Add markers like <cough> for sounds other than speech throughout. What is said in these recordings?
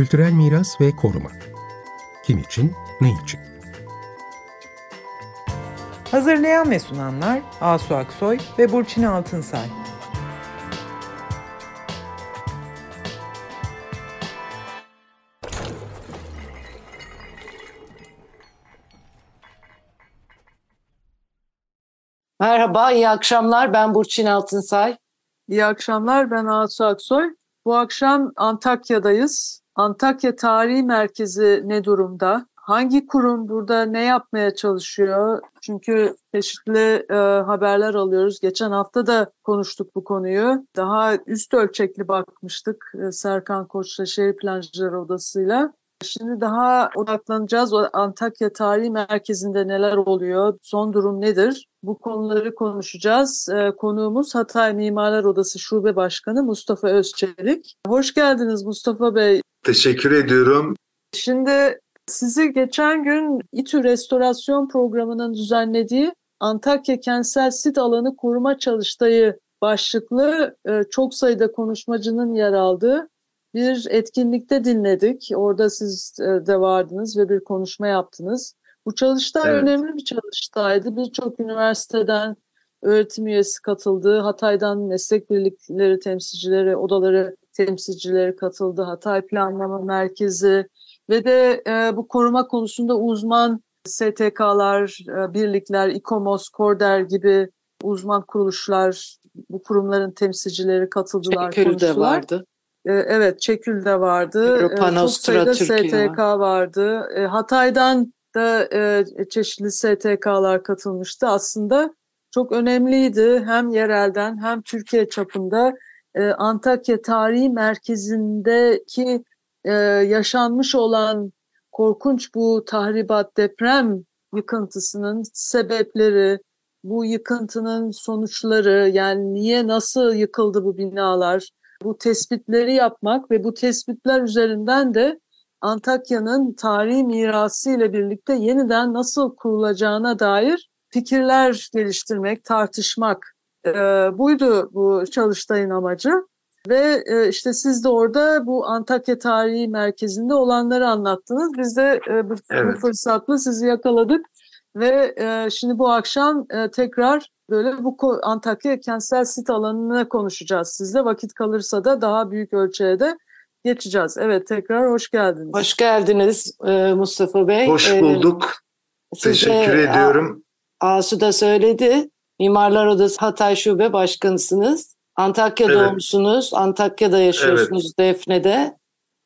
Kültürel miras ve koruma. Kim için, ne için? Hazırlayan ve sunanlar Asu Aksoy ve Burçin Altınsay. Merhaba, iyi akşamlar. Ben Burçin Altınsay. İyi akşamlar, ben Asu Aksoy. Bu akşam Antakya'dayız. Antakya Tarihi Merkezi ne durumda? Hangi kurum burada ne yapmaya çalışıyor? Çünkü çeşitli e, haberler alıyoruz. Geçen hafta da konuştuk bu konuyu. Daha üst ölçekli bakmıştık e, Serkan Koç'la Şehir Plancıları Odası'yla. Şimdi daha odaklanacağız. Antakya Tarihi Merkezi'nde neler oluyor? Son durum nedir? Bu konuları konuşacağız. Ee, konuğumuz Hatay Mimarlar Odası Şube Başkanı Mustafa Özçelik. Hoş geldiniz Mustafa Bey. Teşekkür ediyorum. Şimdi sizi geçen gün İTÜ Restorasyon Programı'nın düzenlediği Antakya Kentsel Sit Alanı Koruma Çalıştayı başlıklı e, çok sayıda konuşmacının yer aldığı bir etkinlikte dinledik. Orada siz e, de vardınız ve bir konuşma yaptınız. Bu çalıştay evet. önemli bir çalıştaydı. Birçok üniversiteden öğretim üyesi katıldı. Hatay'dan meslek birlikleri temsilcileri, odaları temsilcileri katıldı. Hatay Planlama Merkezi ve de e, bu koruma konusunda uzman STK'lar, e, birlikler, İKOMOS, KORDER gibi uzman kuruluşlar, bu kurumların temsilcileri katıldılar, Çekül konuştular. de vardı. E, evet, Çekül de vardı. E, Türkiye. STK vardı. E, Hatay'dan da e, çeşitli STK'lar katılmıştı. Aslında çok önemliydi hem yerelden hem Türkiye çapında e, Antakya Tarihi Merkezi'ndeki e, yaşanmış olan korkunç bu tahribat deprem yıkıntısının sebepleri, bu yıkıntının sonuçları yani niye nasıl yıkıldı bu binalar bu tespitleri yapmak ve bu tespitler üzerinden de Antakya'nın tarihi mirası ile birlikte yeniden nasıl kurulacağına dair fikirler geliştirmek, tartışmak e, buydu bu çalıştayın amacı. Ve e, işte siz de orada bu Antakya Tarihi Merkezi'nde olanları anlattınız. Biz de e, bu, evet. bu fırsatla sizi yakaladık ve e, şimdi bu akşam e, tekrar böyle bu Antakya kentsel sit alanını konuşacağız sizle. Vakit kalırsa da daha büyük ölçüde geçeceğiz. Evet tekrar hoş geldiniz. Hoş geldiniz e, Mustafa Bey. Hoş e, bulduk. Size, Teşekkür ediyorum. Asu da söyledi. Mimarlar Odası Hatay Şube Başkanısınız. Antakya'da evet. doğmuşsunuz. Antakya'da yaşıyorsunuz evet. Defne'de.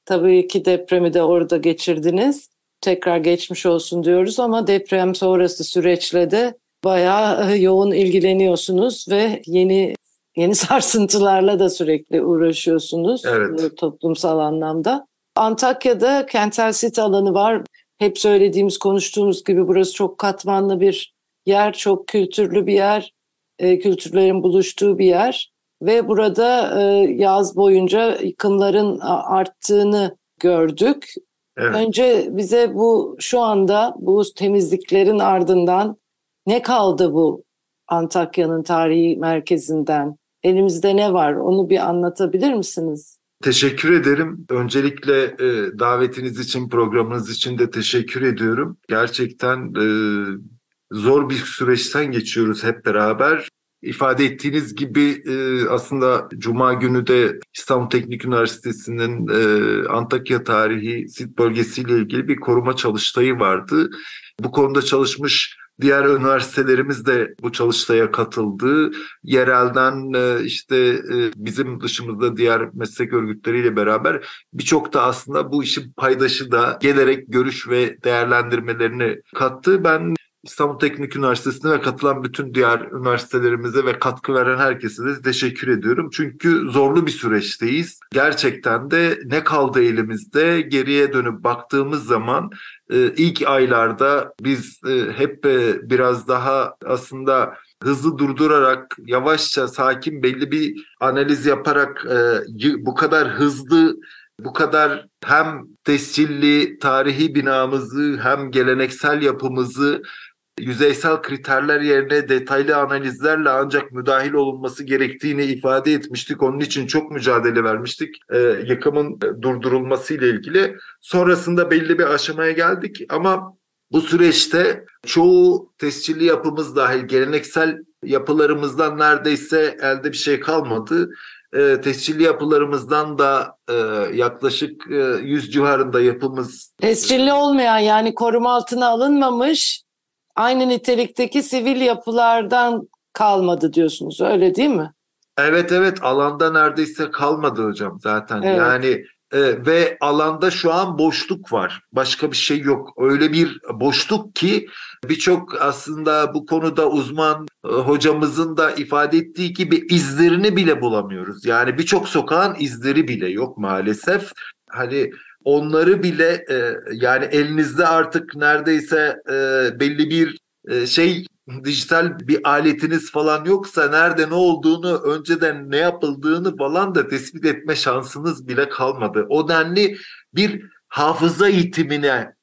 Tabii ki depremi de orada geçirdiniz. Tekrar geçmiş olsun diyoruz ama deprem sonrası süreçle de bayağı yoğun ilgileniyorsunuz ve yeni yeni <laughs> sarsıntılarla da sürekli uğraşıyorsunuz evet. toplumsal anlamda. Antakya'da kentsel sit alanı var. Hep söylediğimiz, konuştuğumuz gibi burası çok katmanlı bir yer, çok kültürlü bir yer, e, kültürlerin buluştuğu bir yer. Ve burada e, yaz boyunca yıkımların arttığını gördük. Evet. Önce bize bu şu anda bu temizliklerin ardından ne kaldı bu Antakya'nın tarihi merkezinden? Elimizde ne var? Onu bir anlatabilir misiniz? Teşekkür ederim. Öncelikle e, davetiniz için, programınız için de teşekkür ediyorum. Gerçekten e, zor bir süreçten geçiyoruz hep beraber. İfade ettiğiniz gibi e, aslında Cuma günü de İstanbul Teknik Üniversitesi'nin e, Antakya Tarihi Sit bölgesiyle ilgili bir koruma çalıştayı vardı. Bu konuda çalışmış Diğer üniversitelerimiz de bu çalıştaya katıldı. Yerelden e, işte e, bizim dışımızda diğer meslek örgütleriyle beraber birçok da aslında bu işin paydaşı da gelerek görüş ve değerlendirmelerini kattı. Ben İstanbul Teknik Üniversitesi'ne ve katılan bütün diğer üniversitelerimize ve katkı veren herkese de teşekkür ediyorum. Çünkü zorlu bir süreçteyiz. Gerçekten de ne kaldı elimizde geriye dönüp baktığımız zaman e, ilk aylarda biz e, hep e, biraz daha aslında hızlı durdurarak yavaşça sakin belli bir analiz yaparak bu kadar hızlı bu kadar hem tescilli tarihi binamızı hem geleneksel yapımızı yüzeysel kriterler yerine detaylı analizlerle ancak müdahil olunması gerektiğini ifade etmiştik. Onun için çok mücadele vermiştik e, yıkımın durdurulması ile ilgili. Sonrasında belli bir aşamaya geldik ama bu süreçte çoğu tescilli yapımız dahil geleneksel yapılarımızdan neredeyse elde bir şey kalmadı. E, tescilli yapılarımızdan da e, yaklaşık e, 100 civarında yapımız. Tescilli olmayan yani koruma altına alınmamış aynı nitelikteki sivil yapılardan kalmadı diyorsunuz öyle değil mi? Evet evet alanda neredeyse kalmadı hocam zaten. Evet. Yani e, ve alanda şu an boşluk var. Başka bir şey yok. Öyle bir boşluk ki birçok aslında bu konuda uzman e, hocamızın da ifade ettiği gibi izlerini bile bulamıyoruz. Yani birçok sokağın izleri bile yok maalesef. Hani onları bile e, yani elinizde artık neredeyse e, belli bir e, şey dijital bir aletiniz falan yoksa nerede ne olduğunu önceden ne yapıldığını falan da tespit etme şansınız bile kalmadı. O denli bir hafıza eğitimine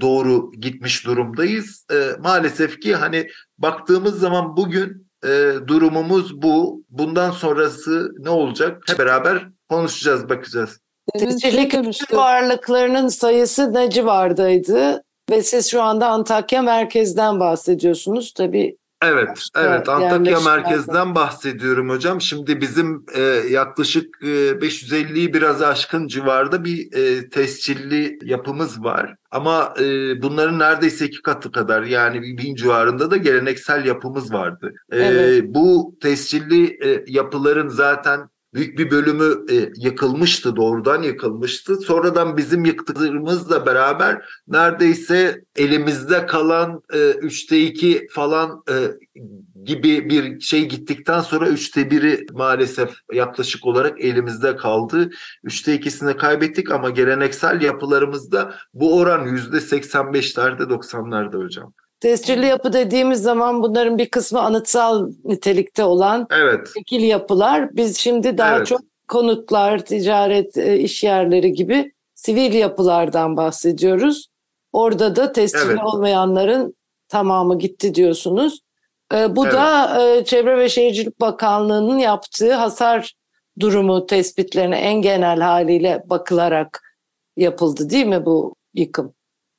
doğru gitmiş durumdayız. E, maalesef ki hani baktığımız zaman bugün e, durumumuz bu. Bundan sonrası ne olacak? Hep beraber konuşacağız, bakacağız. Tescilli varlıklarının sayısı ne civardaydı? Ve siz şu anda Antakya merkezden bahsediyorsunuz. Tabii Evet, evet Antakya merkezden bahsediyorum hocam. Şimdi bizim e, yaklaşık e, 550'yi biraz aşkın civarda bir e, tescilli yapımız var. Ama e, bunların neredeyse iki katı kadar yani bin civarında da geleneksel yapımız vardı. E, evet. Bu tescilli e, yapıların zaten büyük bir bölümü e, yıkılmıştı, doğrudan yıkılmıştı. Sonradan bizim yıktığımızla beraber neredeyse elimizde kalan e, üçte iki falan e, gibi bir şey gittikten sonra üçte biri maalesef yaklaşık olarak elimizde kaldı. Üçte ikisini kaybettik ama geleneksel yapılarımızda bu oran yüzde 85'lerde 90'larda hocam. Tescilli yapı dediğimiz zaman bunların bir kısmı anıtsal nitelikte olan evet. şekil yapılar. Biz şimdi daha evet. çok konutlar, ticaret, e, iş yerleri gibi sivil yapılardan bahsediyoruz. Orada da tescilli evet. olmayanların tamamı gitti diyorsunuz. E, bu evet. da e, Çevre ve Şehircilik Bakanlığı'nın yaptığı hasar durumu tespitlerine en genel haliyle bakılarak yapıldı değil mi bu yıkım?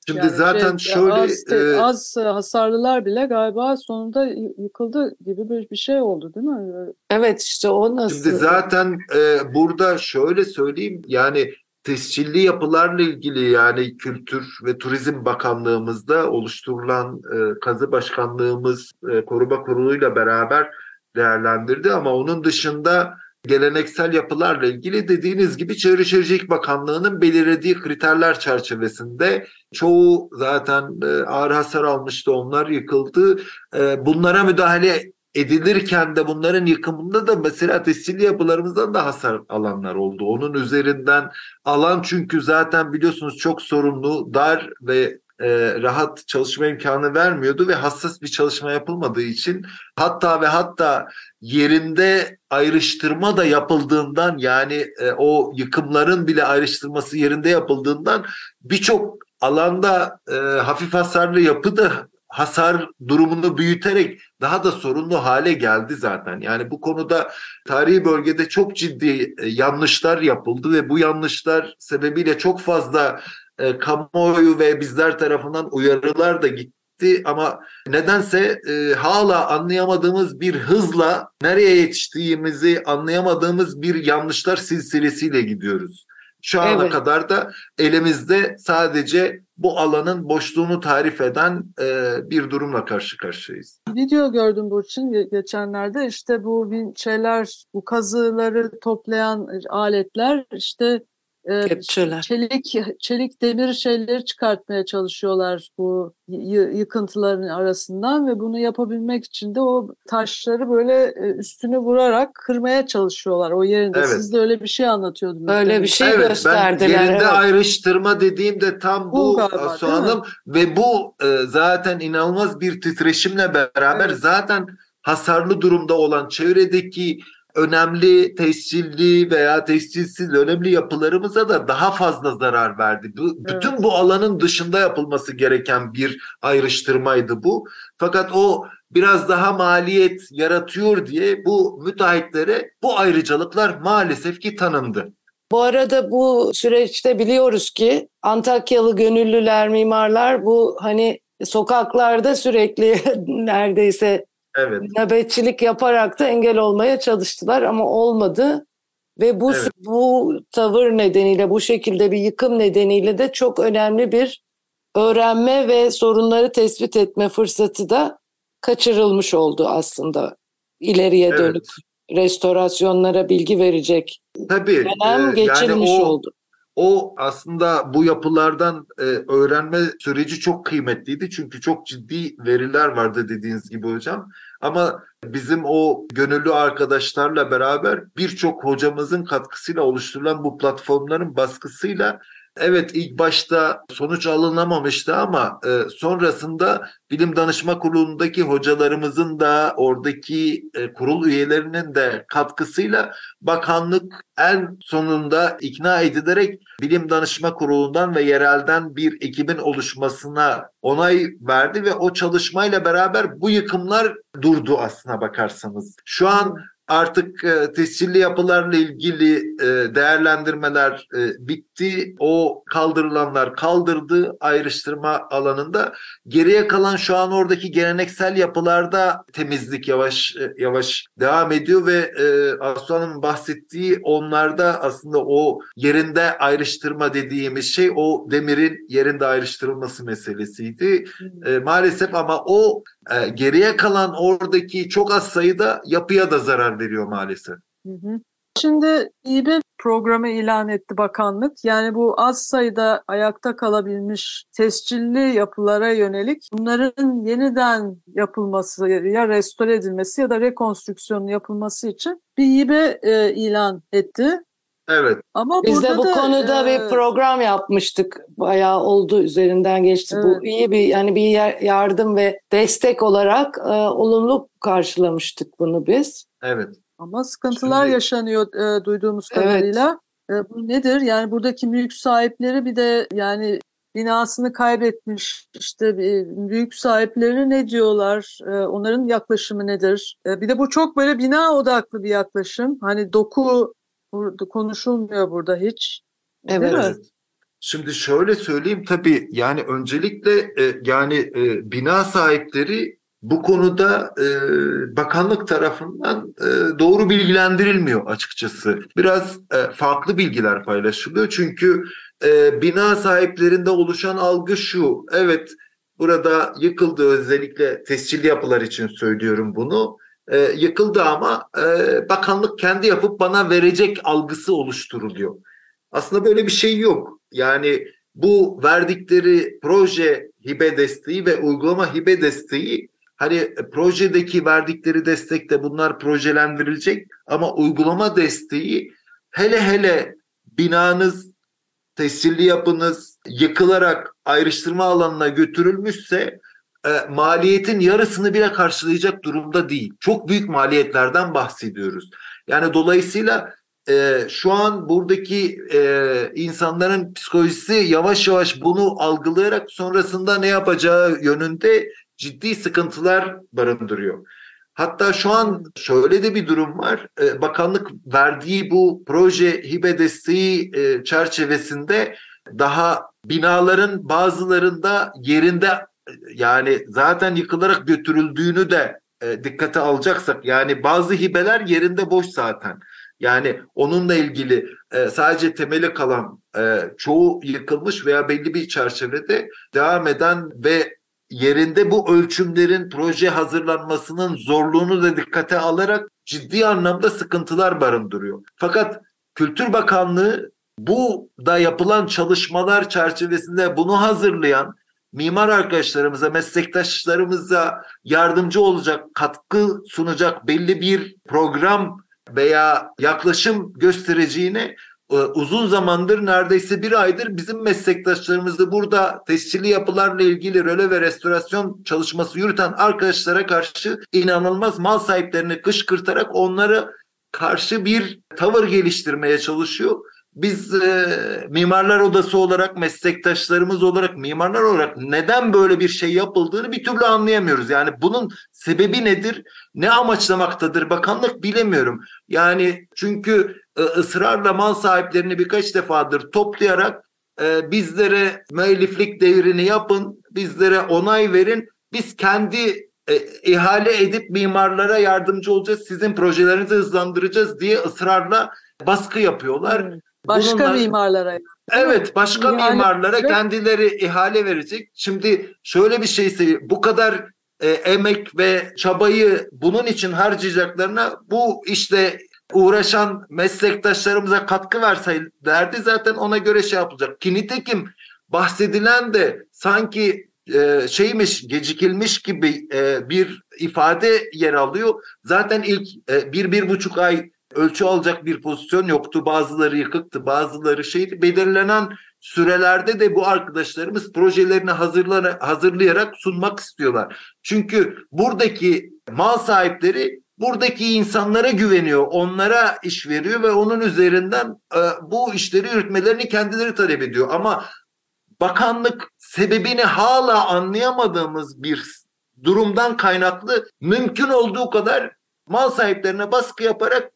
Şimdi yani zaten şey, şöyle az, e, az hasarlılar bile galiba sonunda yıkıldı gibi bir, bir şey oldu değil mi? Evet işte o nasıl? Şimdi zaten e, burada şöyle söyleyeyim yani tescilli yapılarla ilgili yani Kültür ve Turizm Bakanlığımızda oluşturulan e, kazı başkanlığımız e, koruma kuruluyla beraber değerlendirdi ama onun dışında geleneksel yapılarla ilgili dediğiniz gibi Çevre Bakanlığı'nın belirlediği kriterler çerçevesinde çoğu zaten e, ağır hasar almıştı onlar yıkıldı. E, bunlara müdahale edilirken de bunların yıkımında da mesela tescilli yapılarımızdan da hasar alanlar oldu. Onun üzerinden alan çünkü zaten biliyorsunuz çok sorunlu, dar ve e, rahat çalışma imkanı vermiyordu ve hassas bir çalışma yapılmadığı için hatta ve hatta yerinde ayrıştırma da yapıldığından yani e, o yıkımların bile ayrıştırması yerinde yapıldığından birçok alanda e, hafif hasarlı yapı da hasar durumunu büyüterek daha da sorunlu hale geldi zaten. Yani bu konuda tarihi bölgede çok ciddi e, yanlışlar yapıldı ve bu yanlışlar sebebiyle çok fazla e, kamuoyu ve bizler tarafından uyarılar da gitti ama nedense e, hala anlayamadığımız bir hızla nereye yetiştiğimizi anlayamadığımız bir yanlışlar silsilesiyle gidiyoruz. Şu ana evet. kadar da elimizde sadece bu alanın boşluğunu tarif eden e, bir durumla karşı karşıyayız. Video gördüm Burçin geçenlerde işte bu şeyler, bu kazıları toplayan aletler işte Kepçeler. Çelik, çelik demir şeyleri çıkartmaya çalışıyorlar bu yıkıntıların arasından ve bunu yapabilmek için de o taşları böyle üstüne vurarak kırmaya çalışıyorlar o yerinde. Evet. Siz de öyle bir şey anlatıyordunuz. Öyle bir şey evet, gösterdiler. Ben yerinde evet. ayrıştırma dediğimde tam bu, bu galiba, Hanım ve bu zaten inanılmaz bir titreşimle beraber evet. zaten hasarlı durumda olan çevredeki önemli tescilli veya tescilsiz önemli yapılarımıza da daha fazla zarar verdi. Bu, evet. Bütün bu alanın dışında yapılması gereken bir ayrıştırmaydı bu. Fakat o biraz daha maliyet yaratıyor diye bu müteahhitlere bu ayrıcalıklar maalesef ki tanındı. Bu arada bu süreçte biliyoruz ki Antakyalı gönüllüler, mimarlar bu hani sokaklarda sürekli <laughs> neredeyse evet. nöbetçilik yaparak da engel olmaya çalıştılar ama olmadı. Ve bu evet. bu tavır nedeniyle, bu şekilde bir yıkım nedeniyle de çok önemli bir öğrenme ve sorunları tespit etme fırsatı da kaçırılmış oldu aslında ileriye evet. dönük restorasyonlara bilgi verecek Tabii, dönem e, geçilmiş yani o, oldu. O aslında bu yapılardan e, öğrenme süreci çok kıymetliydi çünkü çok ciddi veriler vardı dediğiniz gibi hocam. Ama bizim o gönüllü arkadaşlarla beraber birçok hocamızın katkısıyla oluşturulan bu platformların baskısıyla Evet ilk başta sonuç alınamamıştı ama e, sonrasında Bilim Danışma Kurulu'ndaki hocalarımızın da oradaki e, kurul üyelerinin de katkısıyla bakanlık en sonunda ikna edilerek Bilim Danışma Kurulu'ndan ve yerelden bir ekibin oluşmasına onay verdi ve o çalışmayla beraber bu yıkımlar durdu aslına bakarsanız. Şu an artık e, tescilli yapılarla ilgili e, değerlendirmeler e, bitti. O kaldırılanlar kaldırdı ayrıştırma alanında. Geriye kalan şu an oradaki geleneksel yapılarda temizlik yavaş e, yavaş devam ediyor ve e, Aslan'ın bahsettiği onlarda aslında o yerinde ayrıştırma dediğimiz şey o demirin yerinde ayrıştırılması meselesiydi. E, maalesef ama o e, geriye kalan oradaki çok az sayıda yapıya da zarar veriyor maalesef. Hı hı. Şimdi bir programı ilan etti bakanlık. Yani bu az sayıda ayakta kalabilmiş tescilli yapılara yönelik bunların yeniden yapılması ya restore edilmesi ya da rekonstrüksiyonun yapılması için bir hibe e, ilan etti. Evet. Ama Biz de bu da, konuda e, bir program yapmıştık. Bayağı oldu üzerinden geçti. Evet. Bu iyi bir yani bir yardım ve destek olarak e, olumlu karşılamıştık bunu biz. Evet. Ama sıkıntılar Şimdi, yaşanıyor e, duyduğumuz kadarıyla. Evet. E, bu nedir? Yani buradaki mülk sahipleri bir de yani binasını kaybetmiş işte büyük sahipleri ne diyorlar? E, onların yaklaşımı nedir? E, bir de bu çok böyle bina odaklı bir yaklaşım. Hani doku burada konuşulmuyor burada hiç. Evet. Değil mi? Şimdi şöyle söyleyeyim tabii yani öncelikle e, yani e, bina sahipleri bu konuda e, bakanlık tarafından e, doğru bilgilendirilmiyor açıkçası. Biraz e, farklı bilgiler paylaşılıyor çünkü e, bina sahiplerinde oluşan algı şu. Evet burada yıkıldı özellikle tescilli yapılar için söylüyorum bunu. E, yıkıldı ama e, bakanlık kendi yapıp bana verecek algısı oluşturuluyor. Aslında böyle bir şey yok. Yani bu verdikleri proje hibe desteği ve uygulama hibe desteği hani projedeki verdikleri destekte bunlar projelendirilecek ama uygulama desteği hele hele binanız tescilli yapınız yıkılarak ayrıştırma alanına götürülmüşse e, maliyetin yarısını bile karşılayacak durumda değil. Çok büyük maliyetlerden bahsediyoruz. Yani dolayısıyla e, şu an buradaki e, insanların psikolojisi yavaş yavaş bunu algılayarak sonrasında ne yapacağı yönünde ciddi sıkıntılar barındırıyor. Hatta şu an şöyle de bir durum var. E, bakanlık verdiği bu proje hibe desteği e, çerçevesinde daha binaların bazılarında yerinde yani zaten yıkılarak götürüldüğünü de e, dikkate alacaksak yani bazı hibeler yerinde boş zaten. Yani onunla ilgili e, sadece temeli kalan e, çoğu yıkılmış veya belli bir çerçevede devam eden ve yerinde bu ölçümlerin proje hazırlanmasının zorluğunu da dikkate alarak ciddi anlamda sıkıntılar barındırıyor. Fakat Kültür Bakanlığı bu da yapılan çalışmalar çerçevesinde bunu hazırlayan mimar arkadaşlarımıza, meslektaşlarımıza yardımcı olacak, katkı sunacak belli bir program veya yaklaşım göstereceğine e, uzun zamandır neredeyse bir aydır bizim meslektaşlarımızda burada tescilli yapılarla ilgili röle ve restorasyon çalışması yürüten arkadaşlara karşı inanılmaz mal sahiplerini kışkırtarak onları karşı bir tavır geliştirmeye çalışıyor. Biz e, mimarlar odası olarak, meslektaşlarımız olarak, mimarlar olarak neden böyle bir şey yapıldığını bir türlü anlayamıyoruz. Yani bunun sebebi nedir? Ne amaçlamaktadır? Bakanlık bilemiyorum. Yani çünkü e, ısrarla mal sahiplerini birkaç defadır toplayarak e, bizlere müelliflik devrini yapın, bizlere onay verin. Biz kendi e, ihale edip mimarlara yardımcı olacağız, sizin projelerinizi hızlandıracağız diye ısrarla baskı yapıyorlar. Başka Bununla, mimarlara. Evet, başka ihale mimarlara verecek. kendileri ihale verecek. Şimdi şöyle bir şeyse bu kadar e, emek ve çabayı bunun için harcayacaklarına bu işte uğraşan meslektaşlarımıza katkı verseylerdi zaten ona göre şey yapılacak. Ki nitekim bahsedilen de sanki e, şeymiş gecikilmiş gibi e, bir ifade yer alıyor. Zaten ilk e, bir bir buçuk ay ölçü alacak bir pozisyon yoktu. Bazıları yıkıktı, bazıları şeydi. Belirlenen sürelerde de bu arkadaşlarımız projelerini hazırlayarak sunmak istiyorlar. Çünkü buradaki mal sahipleri buradaki insanlara güveniyor, onlara iş veriyor ve onun üzerinden e, bu işleri yürütmelerini kendileri talep ediyor. Ama bakanlık sebebini hala anlayamadığımız bir durumdan kaynaklı mümkün olduğu kadar mal sahiplerine baskı yaparak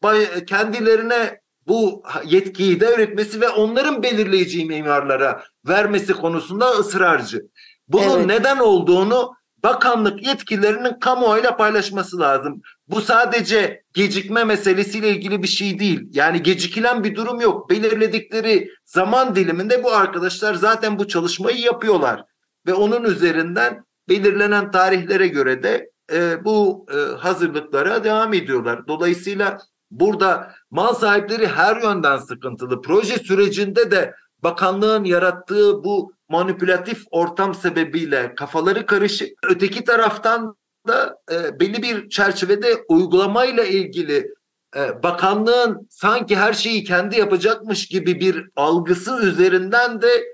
kendilerine bu yetkiyi devretmesi ve onların belirleyici mimarlara vermesi konusunda ısrarcı. Bunun evet. neden olduğunu bakanlık yetkilerinin kamuoyuyla paylaşması lazım. Bu sadece gecikme meselesiyle ilgili bir şey değil. Yani gecikilen bir durum yok. Belirledikleri zaman diliminde bu arkadaşlar zaten bu çalışmayı yapıyorlar ve onun üzerinden belirlenen tarihlere göre de e, bu e, hazırlıklara devam ediyorlar. Dolayısıyla burada mal sahipleri her yönden sıkıntılı. Proje sürecinde de bakanlığın yarattığı bu manipülatif ortam sebebiyle kafaları karışık. Öteki taraftan da e, belli bir çerçevede uygulamayla ilgili e, bakanlığın sanki her şeyi kendi yapacakmış gibi bir algısı üzerinden de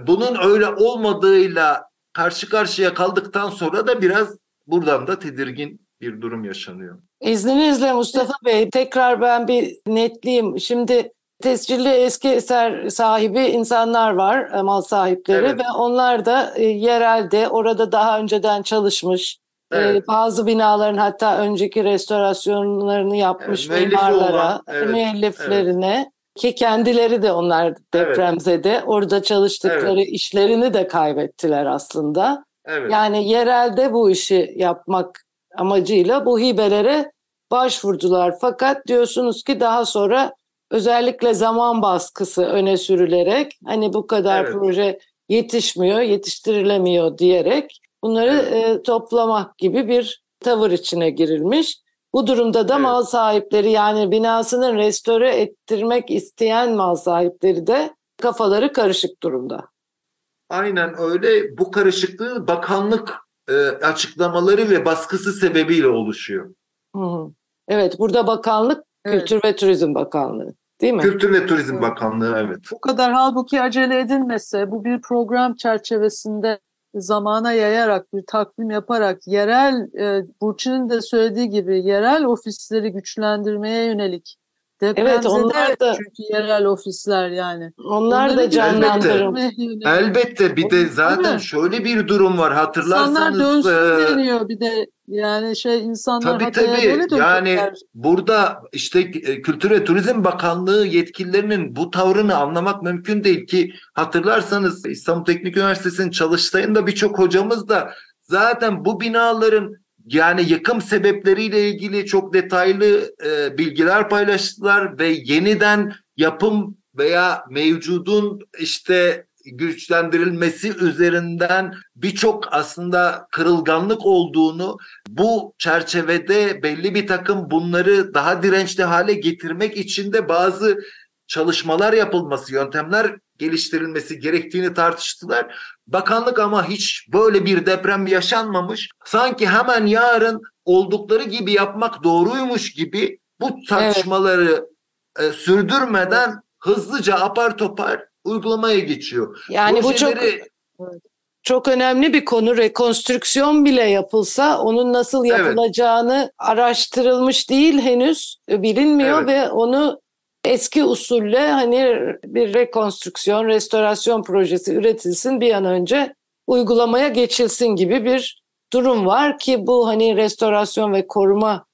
bunun öyle olmadığıyla karşı karşıya kaldıktan sonra da biraz buradan da tedirgin bir durum yaşanıyor. İzninizle Mustafa Bey tekrar ben bir netleyeyim. Şimdi tescilli eski eser sahibi insanlar var, e, mal sahipleri evet. ve onlar da e, yerelde orada daha önceden çalışmış. E, evet. bazı binaların hatta önceki restorasyonlarını yapmış evet, mimarlara, olan, evet, müelliflerine evet. ki kendileri de onlar depremzede evet. orada çalıştıkları evet. işlerini de kaybettiler aslında. Evet. Yani yerelde bu işi yapmak amacıyla bu hibelere başvurdular. Fakat diyorsunuz ki daha sonra özellikle zaman baskısı öne sürülerek hani bu kadar evet. proje yetişmiyor, yetiştirilemiyor diyerek bunları evet. e, toplamak gibi bir tavır içine girilmiş. Bu durumda da evet. mal sahipleri yani binasını restore ettirmek isteyen mal sahipleri de kafaları karışık durumda. Aynen öyle. Bu karışıklığı bakanlık e, açıklamaları ve baskısı sebebiyle oluşuyor. Hı hı. Evet, burada bakanlık evet. Kültür ve Turizm Bakanlığı. Değil mi? Kültür ve Turizm evet. Bakanlığı evet. Bu kadar halbuki acele edilmese bu bir program çerçevesinde zamana yayarak bir takvim yaparak yerel e, Burçin'in de söylediği gibi yerel ofisleri güçlendirmeye yönelik evet onlar da çünkü yerel ofisler yani. Onlar Onları da canlandırır. Elbette. elbette bir de zaten şöyle bir durum var hatırlarsanız. İnsanlar dönsün e, deniyor bir de yani şey insanlar tabii tabii yani burada işte e, Kültür ve Turizm Bakanlığı yetkililerinin bu tavrını anlamak mümkün değil ki hatırlarsanız İstanbul Teknik Üniversitesi'nin çalıştayında birçok hocamız da zaten bu binaların yani yıkım sebepleriyle ilgili çok detaylı e, bilgiler paylaştılar ve yeniden yapım veya mevcudun işte güçlendirilmesi üzerinden birçok aslında kırılganlık olduğunu bu çerçevede belli bir takım bunları daha dirençli hale getirmek için de bazı çalışmalar yapılması, yöntemler geliştirilmesi gerektiğini tartıştılar. Bakanlık ama hiç böyle bir deprem yaşanmamış. Sanki hemen yarın oldukları gibi yapmak doğruymuş gibi bu tartışmaları evet. e, sürdürmeden hızlıca apar topar uygulamaya geçiyor. Yani Projeleri... bu çok çok önemli bir konu. Rekonstrüksiyon bile yapılsa onun nasıl yapılacağını evet. araştırılmış değil henüz bilinmiyor evet. ve onu eski usulle hani bir rekonstrüksiyon, restorasyon projesi üretilsin bir an önce uygulamaya geçilsin gibi bir durum var ki bu hani restorasyon ve koruma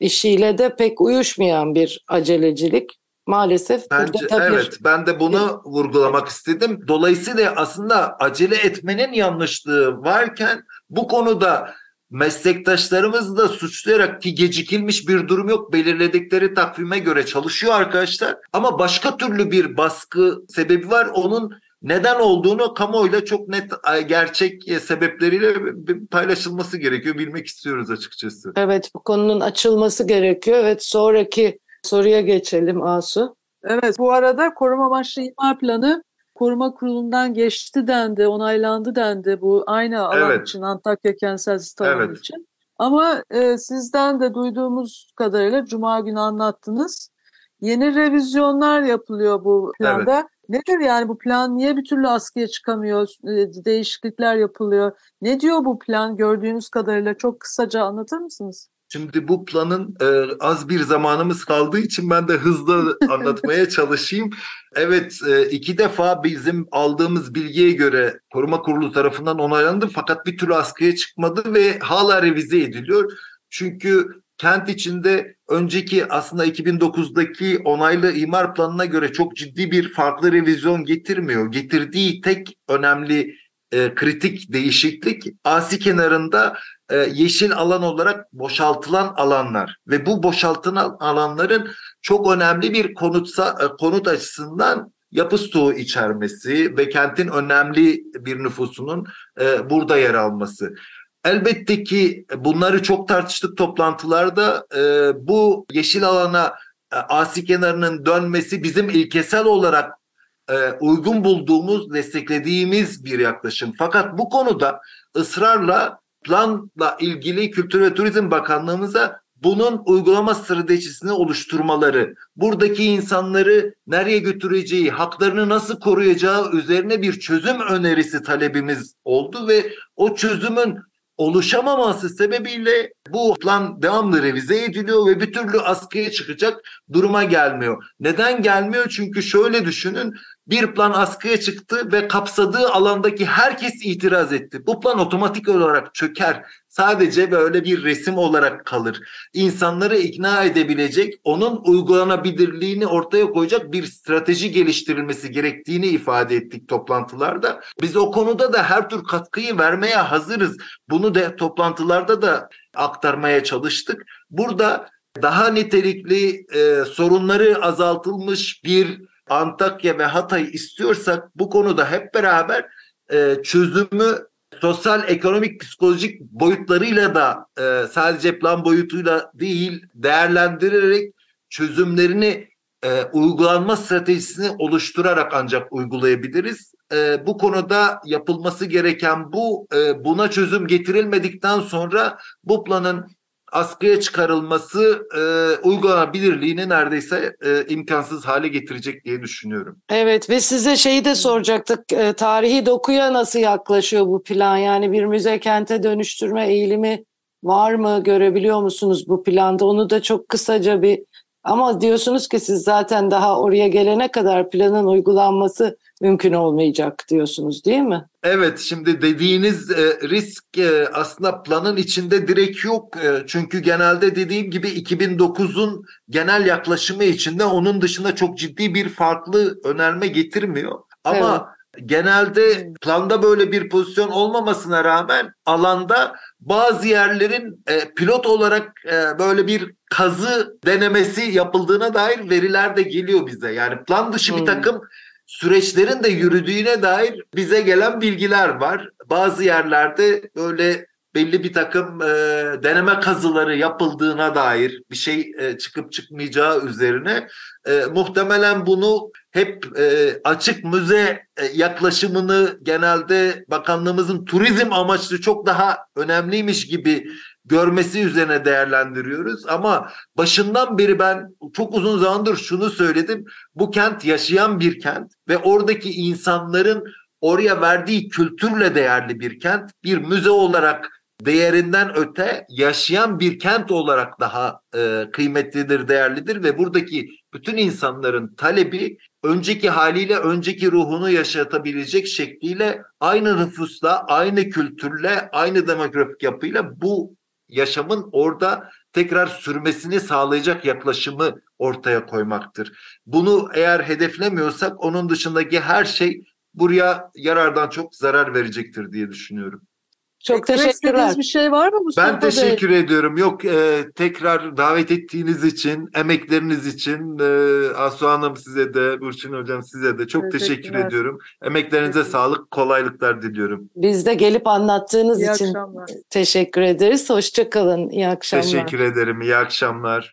işiyle de pek uyuşmayan bir acelecilik maalesef. Bence, burada evet ben de bunu vurgulamak istedim. Dolayısıyla aslında acele etmenin yanlışlığı varken bu konuda meslektaşlarımız da suçlayarak ki gecikilmiş bir durum yok. Belirledikleri takvime göre çalışıyor arkadaşlar. Ama başka türlü bir baskı sebebi var. Onun neden olduğunu kamuoyuyla çok net gerçek sebepleriyle paylaşılması gerekiyor. Bilmek istiyoruz açıkçası. Evet bu konunun açılması gerekiyor. Evet sonraki soruya geçelim Asu. Evet bu arada koruma amaçlı imar planı koruma kurulundan geçti dendi, onaylandı dendi bu aynı alan evet. için Antakya kentsel alanı evet. için. Ama e, sizden de duyduğumuz kadarıyla Cuma günü anlattınız. Yeni revizyonlar yapılıyor bu planda. Evet. Nedir yani bu plan? Niye bir türlü askıya çıkamıyor? E, değişiklikler yapılıyor. Ne diyor bu plan gördüğünüz kadarıyla? Çok kısaca anlatır mısınız? Şimdi bu planın e, az bir zamanımız kaldığı için ben de hızlı <laughs> anlatmaya çalışayım. Evet e, iki defa bizim aldığımız bilgiye göre koruma kurulu tarafından onaylandı fakat bir türlü askıya çıkmadı ve hala revize ediliyor. Çünkü kent içinde önceki aslında 2009'daki onaylı imar planına göre çok ciddi bir farklı revizyon getirmiyor. Getirdiği tek önemli e, kritik değişiklik asi kenarında e, yeşil alan olarak boşaltılan alanlar ve bu boşaltılan alanların çok önemli bir konutsa e, konut açısından yapı stoğu içermesi ve kentin önemli bir nüfusunun e, burada yer alması. Elbette ki bunları çok tartıştık toplantılarda. E, bu yeşil alana asi kenarının dönmesi bizim ilkesel olarak uygun bulduğumuz, desteklediğimiz bir yaklaşım. Fakat bu konuda ısrarla planla ilgili Kültür ve Turizm Bakanlığımıza bunun uygulama stratejisini oluşturmaları, buradaki insanları nereye götüreceği, haklarını nasıl koruyacağı üzerine bir çözüm önerisi talebimiz oldu ve o çözümün oluşamaması sebebiyle bu plan devamlı revize ediliyor ve bir türlü askıya çıkacak duruma gelmiyor. Neden gelmiyor? Çünkü şöyle düşünün bir plan askıya çıktı ve kapsadığı alandaki herkes itiraz etti. Bu plan otomatik olarak çöker. Sadece böyle bir resim olarak kalır. İnsanları ikna edebilecek, onun uygulanabilirliğini ortaya koyacak bir strateji geliştirilmesi gerektiğini ifade ettik toplantılarda. Biz o konuda da her tür katkıyı vermeye hazırız. Bunu da toplantılarda da aktarmaya çalıştık. Burada daha nitelikli e, sorunları azaltılmış bir Antakya ve Hatay istiyorsak bu konuda hep beraber e, çözümü sosyal, ekonomik, psikolojik boyutlarıyla da e, sadece plan boyutuyla değil değerlendirerek çözümlerini e, uygulanma stratejisini oluşturarak ancak uygulayabiliriz. E, bu konuda yapılması gereken bu e, buna çözüm getirilmedikten sonra bu planın askıya çıkarılması e, uygulanabilirliğini neredeyse e, imkansız hale getirecek diye düşünüyorum. Evet ve size şeyi de soracaktık. E, tarihi dokuya nasıl yaklaşıyor bu plan? Yani bir müze kente dönüştürme eğilimi var mı? Görebiliyor musunuz bu planda? Onu da çok kısaca bir ama diyorsunuz ki siz zaten daha oraya gelene kadar planın uygulanması mümkün olmayacak diyorsunuz değil mi? Evet şimdi dediğiniz e, risk e, aslında planın içinde direkt yok. E, çünkü genelde dediğim gibi 2009'un genel yaklaşımı içinde onun dışında çok ciddi bir farklı önerme getirmiyor. Ama evet genelde planda böyle bir pozisyon olmamasına rağmen alanda bazı yerlerin e, pilot olarak e, böyle bir kazı denemesi yapıldığına dair veriler de geliyor bize. Yani plan dışı hmm. bir takım süreçlerin de yürüdüğüne dair bize gelen bilgiler var. Bazı yerlerde böyle belli bir takım e, deneme kazıları yapıldığına dair bir şey e, çıkıp çıkmayacağı üzerine e, muhtemelen bunu hep e, açık müze e, yaklaşımını genelde bakanlığımızın turizm amaçlı çok daha önemliymiş gibi görmesi üzerine değerlendiriyoruz. Ama başından beri ben çok uzun zamandır şunu söyledim. Bu kent yaşayan bir kent ve oradaki insanların oraya verdiği kültürle değerli bir kent, bir müze olarak değerinden öte yaşayan bir kent olarak daha e, kıymetlidir, değerlidir ve buradaki bütün insanların talebi önceki haliyle önceki ruhunu yaşatabilecek şekliyle aynı nüfusla, aynı kültürle, aynı demografik yapıyla bu yaşamın orada tekrar sürmesini sağlayacak yaklaşımı ortaya koymaktır. Bunu eğer hedeflemiyorsak onun dışındaki her şey buraya yarardan çok zarar verecektir diye düşünüyorum. Çok teşekkürler. bir şey var mı Mustafa Ben teşekkür Bey? ediyorum. Yok e, tekrar davet ettiğiniz için, emekleriniz için e, Asu Hanım size de, Burçin Hocam size de çok teşekkür ediyorum. Emeklerinize sağlık, kolaylıklar diliyorum. Biz de gelip anlattığınız İyi için akşamlar. teşekkür ederiz. Hoşçakalın. İyi akşamlar. Teşekkür ederim. İyi akşamlar.